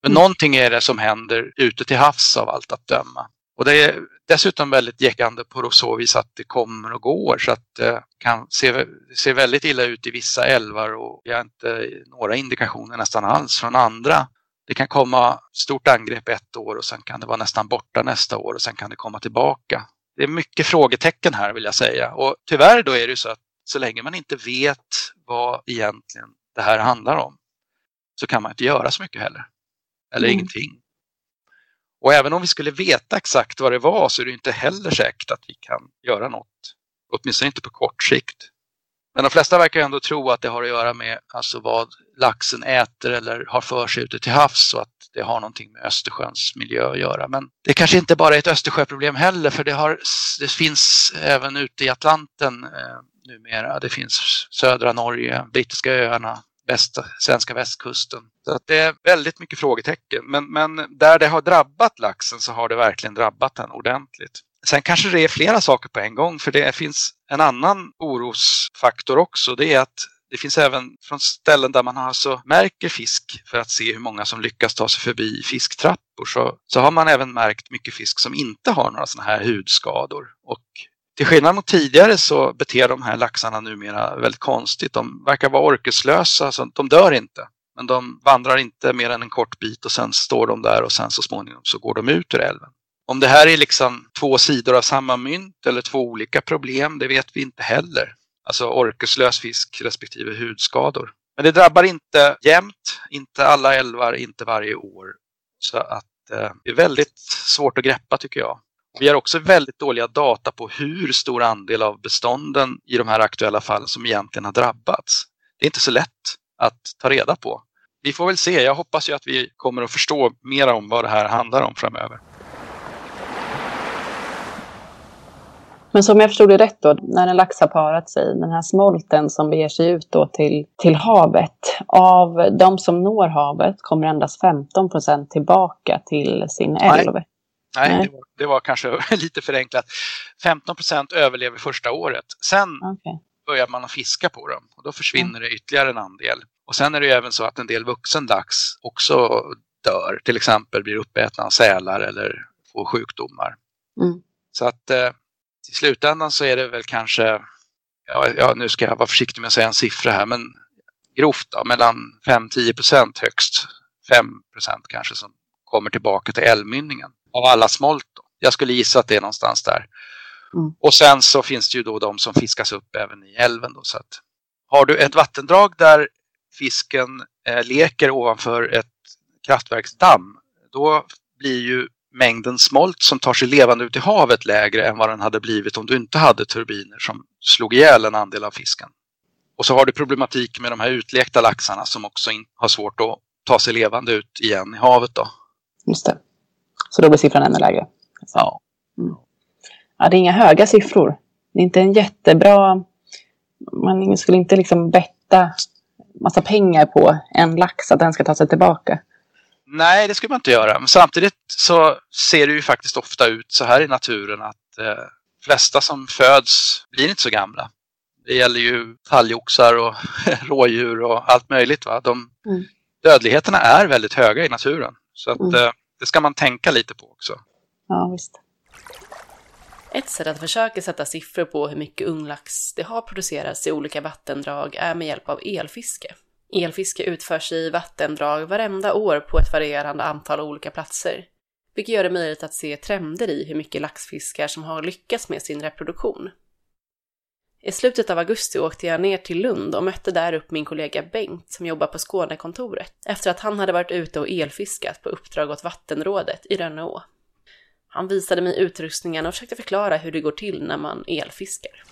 Men mm. någonting är det som händer ute till havs av allt att döma. Och det är dessutom väldigt jäckande på så vis att det kommer och går så att det kan se, se väldigt illa ut i vissa älvar och vi har inte några indikationer nästan alls från andra. Det kan komma stort angrepp ett år och sen kan det vara nästan borta nästa år och sen kan det komma tillbaka. Det är mycket frågetecken här vill jag säga och tyvärr då är det så att så länge man inte vet vad egentligen det här handlar om så kan man inte göra så mycket heller eller mm. ingenting. Och även om vi skulle veta exakt vad det var så är det inte heller säkert att vi kan göra något. Åtminstone inte på kort sikt. Men de flesta verkar ändå tro att det har att göra med alltså vad laxen äter eller har för sig ute till havs och att det har någonting med Östersjöns miljö att göra. Men det kanske inte bara är ett Östersjöproblem heller för det, har, det finns även ute i Atlanten eh, numera. Det finns södra Norge, brittiska öarna, väst, svenska västkusten. Så att det är väldigt mycket frågetecken. Men, men där det har drabbat laxen så har det verkligen drabbat den ordentligt. Sen kanske det är flera saker på en gång för det finns en annan orosfaktor också. Det är att det finns även från ställen där man alltså märker fisk för att se hur många som lyckas ta sig förbi fisktrappor så, så har man även märkt mycket fisk som inte har några sådana här hudskador. Och till skillnad mot tidigare så beter de här laxarna numera väldigt konstigt. De verkar vara orkeslösa, så de dör inte. Men de vandrar inte mer än en kort bit och sen står de där och sen så småningom så går de ut ur älven. Om det här är liksom två sidor av samma mynt eller två olika problem, det vet vi inte heller. Alltså orkeslös fisk respektive hudskador. Men det drabbar inte jämt, inte alla älvar, inte varje år. Så att eh, det är väldigt svårt att greppa tycker jag. Vi har också väldigt dåliga data på hur stor andel av bestånden i de här aktuella fallen som egentligen har drabbats. Det är inte så lätt att ta reda på. Vi får väl se. Jag hoppas ju att vi kommer att förstå mer om vad det här handlar om framöver. Men som jag förstod det rätt då, när en lax har parat sig, den här smolten som beger sig ut då till, till havet, av de som når havet kommer endast 15 procent tillbaka till sin älv. Nej, Nej, Nej. Det, var, det, var, kanske [LAUGHS] lite förenklat. 15 procent överlever första året. Sen okay. börjar man att fiska på dem och då försvinner mm. det ytterligare en andel. Och sen är det även så att en del vuxen lax också dör, till exempel blir uppätna av sälar eller får sjukdomar. Mm. Så att eh, i slutändan så är det väl kanske, ja, ja, nu ska jag vara försiktig med att säga en siffra här, men grovt då, mellan 5-10 procent högst, 5 procent kanske som kommer tillbaka till älvmynningen av alla smolt. Jag skulle gissa att det är någonstans där. Mm. Och sen så finns det ju då de som fiskas upp även i älven. Då, så att, har du ett vattendrag där fisken eh, leker ovanför ett kraftverksdamm, då blir ju mängden smolt som tar sig levande ut i havet lägre än vad den hade blivit om du inte hade turbiner som slog ihjäl en andel av fisken. Och så har du problematik med de här utlekta laxarna som också har svårt att ta sig levande ut igen i havet. Då. Just det. Så då blir siffran ännu lägre? Ja. Mm. ja. Det är inga höga siffror. Det är inte en jättebra... Man skulle inte liksom betta massa pengar på en lax att den ska ta sig tillbaka. Nej, det skulle man inte göra. Men samtidigt så ser det ju faktiskt ofta ut så här i naturen att eh, flesta som föds blir inte så gamla. Det gäller ju talgoxar och [LAUGHS] rådjur och allt möjligt. Va? De, mm. Dödligheterna är väldigt höga i naturen. Så att, mm. eh, det ska man tänka lite på också. Ja, visst. Ett sätt att försöka sätta siffror på hur mycket unglax det har producerats i olika vattendrag är med hjälp av elfiske. Elfiske utförs i vattendrag varenda år på ett varierande antal olika platser, vilket gör det möjligt att se trender i hur mycket laxfiskar som har lyckats med sin reproduktion. I slutet av augusti åkte jag ner till Lund och mötte där upp min kollega Bengt som jobbar på Skånekontoret efter att han hade varit ute och elfiskat på uppdrag åt vattenrådet i Rönneå. Han visade mig utrustningen och försökte förklara hur det går till när man elfiskar.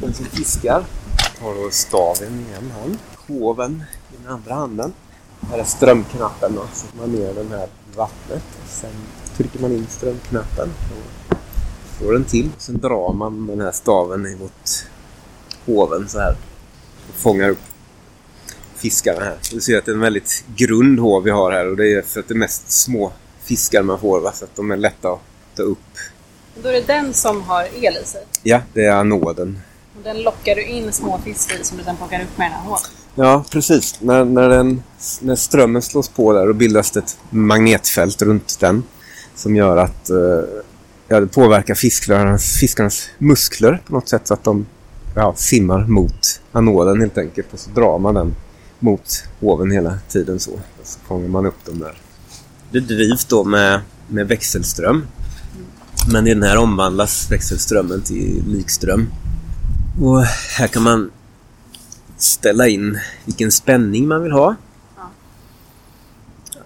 Den som fiskar tar då staven i en hand, hoven i den andra handen. Här är strömknappen då, så man ner den här vattnet. Sen trycker man in strömknappen och får den till. Sen drar man den här staven emot hoven så här och fångar upp fiskarna här. Du ser att det är en väldigt grund hov vi har här och det är för att det är mest små fiskar man får va? så att de är lätta att ta upp. Då är det den som har el i sig? Ja, det är anoden. Och den lockar du in små fiskar i som du sen plockar upp med den här hålen? Ja, precis. När, när, den, när strömmen slås på där och bildas det ett magnetfält runt den som gör att uh, ja, det påverkar fiskarnas, fiskarnas muskler på något sätt så att de ja, simmar mot anoden helt enkelt och så drar man den mot hoven hela tiden så. Och så fångar man upp dem där. Det drivs då med, med växelström. Men i den här omvandlas växelströmmen till likström. Och här kan man ställa in vilken spänning man vill ha.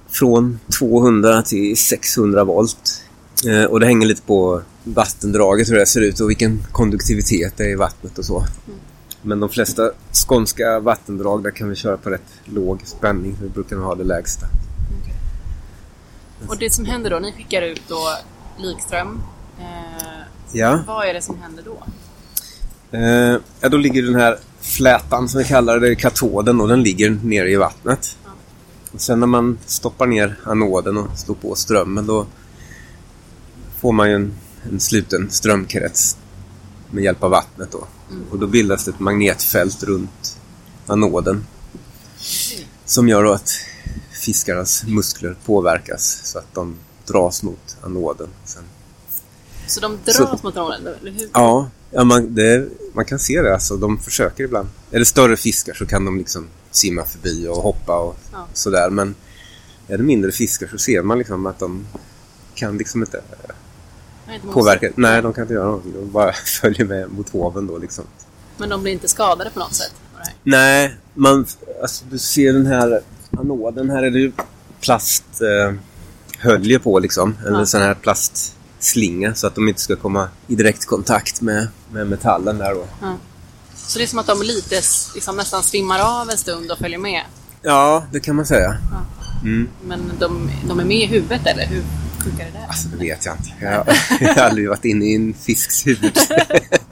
Från 200 till 600 volt. Eh, och det hänger lite på vattendraget hur det ser ut och vilken konduktivitet det är i vattnet och så. Mm. Men de flesta skånska vattendrag där kan vi köra på rätt låg spänning. Vi brukar ha det lägsta. Okay. Och det som händer då, ni skickar ut då likström. Eh, ja. Vad är det som händer då? Eh, ja, då ligger den här flätan som vi kallar det, katoden, och den ligger nere i vattnet. Ja. Och sen när man stoppar ner anoden och slår på strömmen då får man ju en, en sluten strömkrets med hjälp av vattnet. Då. Mm. Och då bildas det ett magnetfält runt anoden som gör att fiskarnas muskler påverkas så att de dras mot anoden. Sen... Så de dras så... mot anoden? Eller hur? Ja, ja man, det, man kan se det. Alltså, de försöker ibland. Är det större fiskar så kan de liksom simma förbi och hoppa och ja. sådär. Men är det mindre fiskar så ser man liksom att de kan liksom inte påverka. Nej, de kan inte göra någonting. De bara [LAUGHS] följer med mot hoven då liksom. Men de blir inte skadade på något sätt? Nej, man, alltså, du ser den här anoden. Här är det ju plasthöljen hölje på liksom. Eller Ja. sån här plastslinga så att de inte ska komma i direkt kontakt med, med metallen där då. Så det är som att de lite liksom, nästan svimmar av en stund och följer med. Ja, det kan man säga. Mm. Men de, de är med i huvudet eller hur funkar det där? Alltså det vet jag inte. Jag, har- [LAUGHS] jag har aldrig varit inne i en fisks huvud.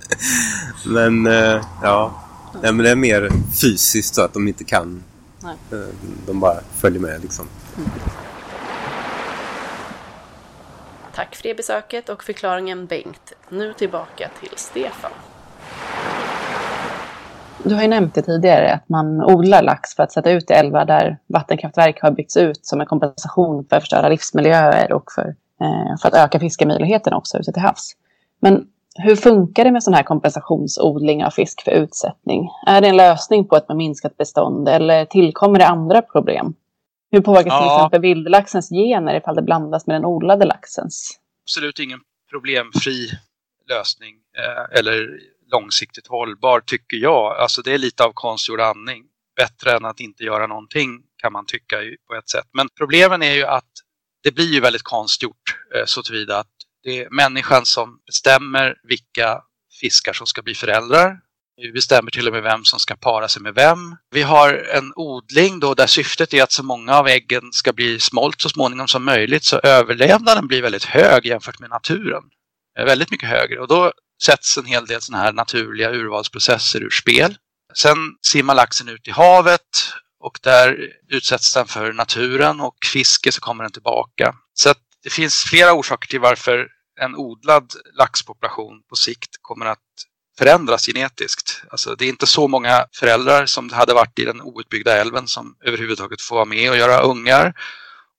[LAUGHS] men eh, ja, Nej, men det är mer fysiskt så att de inte kan. Nej. Eh, De bara följer med liksom. Tack för det besöket och förklaringen Bengt. Nu tillbaka till Stefan. Du har ju nämnt det tidigare att man odlar lax för att sätta ut i älvar där vattenkraftverk har byggts ut som en kompensation för förstörda livsmiljöer och för, eh, för att öka fiskemöjligheterna också ute till havs. Men hur funkar det med sån här kompensationsodling av fisk för utsättning? Är det en lösning på ett minskat bestånd eller tillkommer det andra problem? Hur påverkas till Ja. exempel vildlaxens gener ifall det blandas med den odlade laxens? absolut ingen problemfri lösning eh, eller långsiktigt hållbar tycker jag. Alltså det är lite av konstgjord andning. Bättre än att inte göra någonting kan man tycka på ett sätt. Men problemen är ju att det blir ju väldigt konstgjort eh, så tillvida att det är människan som bestämmer vilka fiskar som ska bli föräldrar. Vi bestämmer till och med vem som ska para sig med vem. Vi har en odling då där syftet är att så många av äggen ska bli smolt så småningom som möjligt så överlevnaden blir väldigt hög jämfört med naturen. Eh, väldigt mycket högre och då sätts en hel del sådana här naturliga urvalsprocesser ur spel. Sen simmar laxen ut i havet och där utsätts den för naturen och fiske så kommer den tillbaka. Så att det finns flera orsaker till varför en odlad laxpopulation på sikt kommer att förändras genetiskt. Alltså det är inte så många föräldrar som det hade varit i den outbyggda älven som överhuvudtaget får vara med och göra ungar.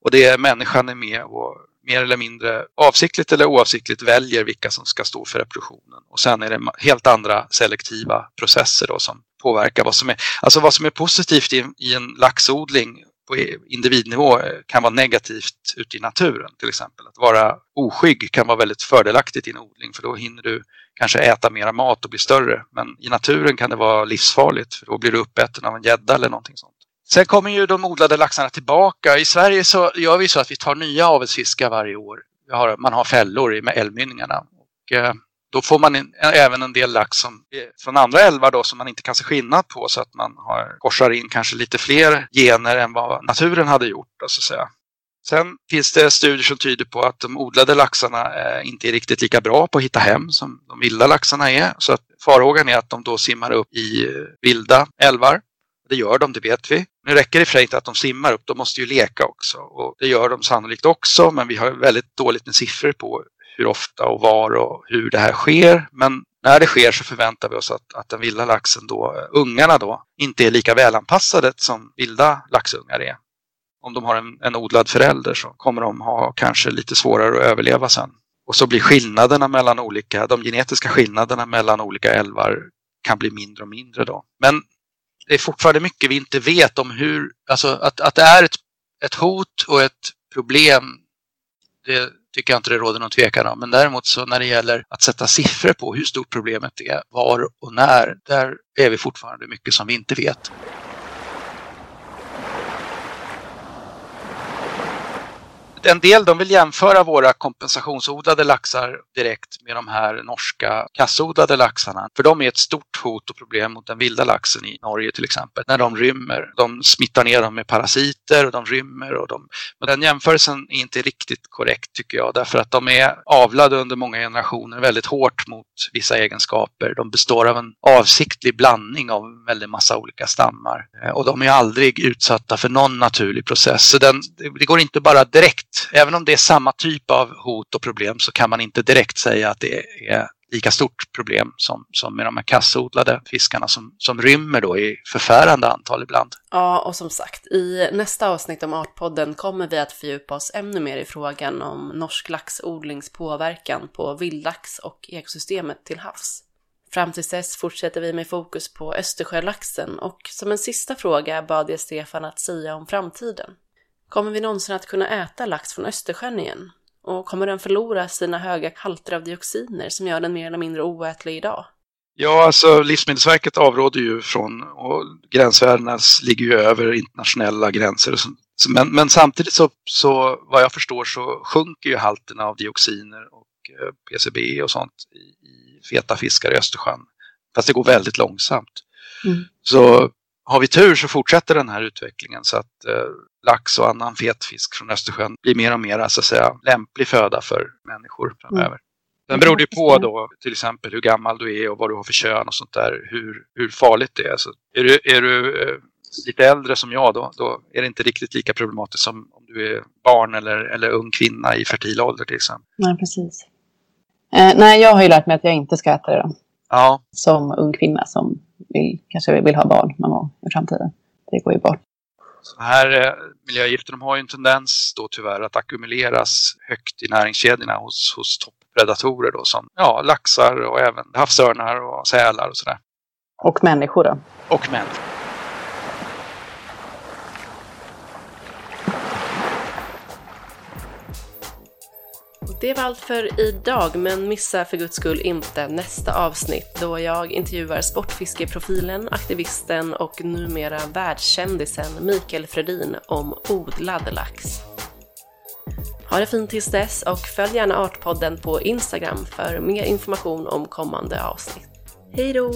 Och det är människan är med och mer eller mindre avsiktligt eller oavsiktligt väljer vilka som ska stå för reproduktionen. Och sen är det helt andra selektiva processer då som påverkar vad som är, alltså vad som är positivt i, i en laxodling på e- individnivå eh, kan vara negativt ute i naturen till exempel. Att vara oskygg kan vara väldigt fördelaktigt i en odling för då hinner du kanske äta mera mat och bli större. Men i naturen kan det vara livsfarligt för då blir du uppäten av en gädda eller någonting sånt. Sen kommer ju de odlade laxarna tillbaka. I Sverige så gör vi så att vi tar nya avelsfiskar varje år. Man har fällor i med älvmynningarna. Och, eh, då får man in, även en del lax som, från andra älvar då, som man inte kan se skillnad på så att man har, korsar in kanske lite fler gener än vad naturen hade gjort. Så att säga. Sen finns det studier som tyder på att de odlade laxarna eh, inte är riktigt lika bra på att hitta hem som de vilda laxarna är. Så att farhågan är att de då simmar upp i eh, vilda älvar. Det gör de, det vet vi. Nu räcker det för sig inte att de simmar upp, de måste ju leka också. Och det gör de sannolikt också, men vi har väldigt dåligt med siffror på hur ofta och var och hur det här sker. Men när det sker så förväntar vi oss att, att den vilda laxen då, eh, ungarna då, inte är lika välanpassade som vilda laxungar är. Om de har en, en odlad förälder så kommer de ha kanske lite svårare att överleva sen. Och så blir skillnaderna mellan olika, de genetiska skillnaderna mellan olika älvar kan bli mindre och mindre då. Men det är fortfarande mycket vi inte vet om hur, alltså att, att det är ett, ett hot och ett problem, det tycker jag inte det råder någon tvekan om. Men däremot så när det gäller att sätta siffror på hur stort problemet är, var och när, där är vi fortfarande mycket som vi inte vet. En del de vill jämföra våra kompensationsodlade laxar direkt med de här norska kassodlade laxarna. För de är ett stort hot och problem mot den vilda laxen i Norge till exempel. När de rymmer. De smittar ner dem med parasiter och de rymmer. Och de... Men den jämförelsen är inte riktigt korrekt tycker jag. Därför att de är avlade under många generationer väldigt hårt mot vissa egenskaper. De består av en avsiktlig blandning av en väldig massa olika stammar. Eh, och de är aldrig utsatta för någon naturlig process. Så den, det går inte bara direkt. Även om det är samma typ av hot och problem så kan man inte direkt säga att det är lika stort problem som, som med de här kassodlade fiskarna som, som rymmer då i förfärande antal ibland. Ja, och som sagt, i nästa avsnitt om Artpodden kommer vi att fördjupa oss ännu mer i frågan om norsk laxodlings påverkan på vildlax och ekosystemet till havs. Fram till dess fortsätter vi med fokus på Östersjölaxen och som en sista fråga bad jag Stefan att säga om framtiden. Kommer vi någonsin att kunna äta lax från Östersjön igen? Och kommer den förlora sina höga halter av dioxiner som gör den mer eller mindre oätlig idag? Ja, alltså Livsmedelsverket avråder ju från, och gränsvärdena ligger ju över internationella gränser. Men, men samtidigt så, så, vad jag förstår så sjunker ju halterna av dioxiner och eh, PCB och sånt i, i feta fiskar i Östersjön. Fast det går väldigt långsamt. Mm. Så har vi tur så fortsätter den här utvecklingen så att eh, lax och annan fet fisk från Östersjön blir mer och mer så att säga, lämplig föda för människor framöver. Mm. Sen beror det på då till exempel hur gammal du är och vad du har för kön och sånt där, hur, hur farligt det är. Så är du, är du eh, lite äldre som jag då, då är det inte riktigt lika problematiskt som om du är barn eller, eller ung kvinna i fertil ålder till exempel. Nej, precis. Eh, nej, jag har ju lärt mig att jag inte ska äta det då. Ja. Som ung kvinna som vill, kanske vill ha barn någon gång i framtiden. Det går ju bort. Så här eh, miljögifter de har ju en tendens då tyvärr att ackumuleras högt i näringskedjorna hos, hos toppredatorer då som ja, laxar och även havsörnar och sälar och sådär. Och människor då? Och människor. Det var allt för idag, men missa för guds skull inte nästa avsnitt då jag intervjuar sportfiskeprofilen, aktivisten och numera världskändisen Mikael Fredin om odlad lax. Ha det fint tills dess och följ gärna Artpodden på Instagram för mer information om kommande avsnitt. Hej då!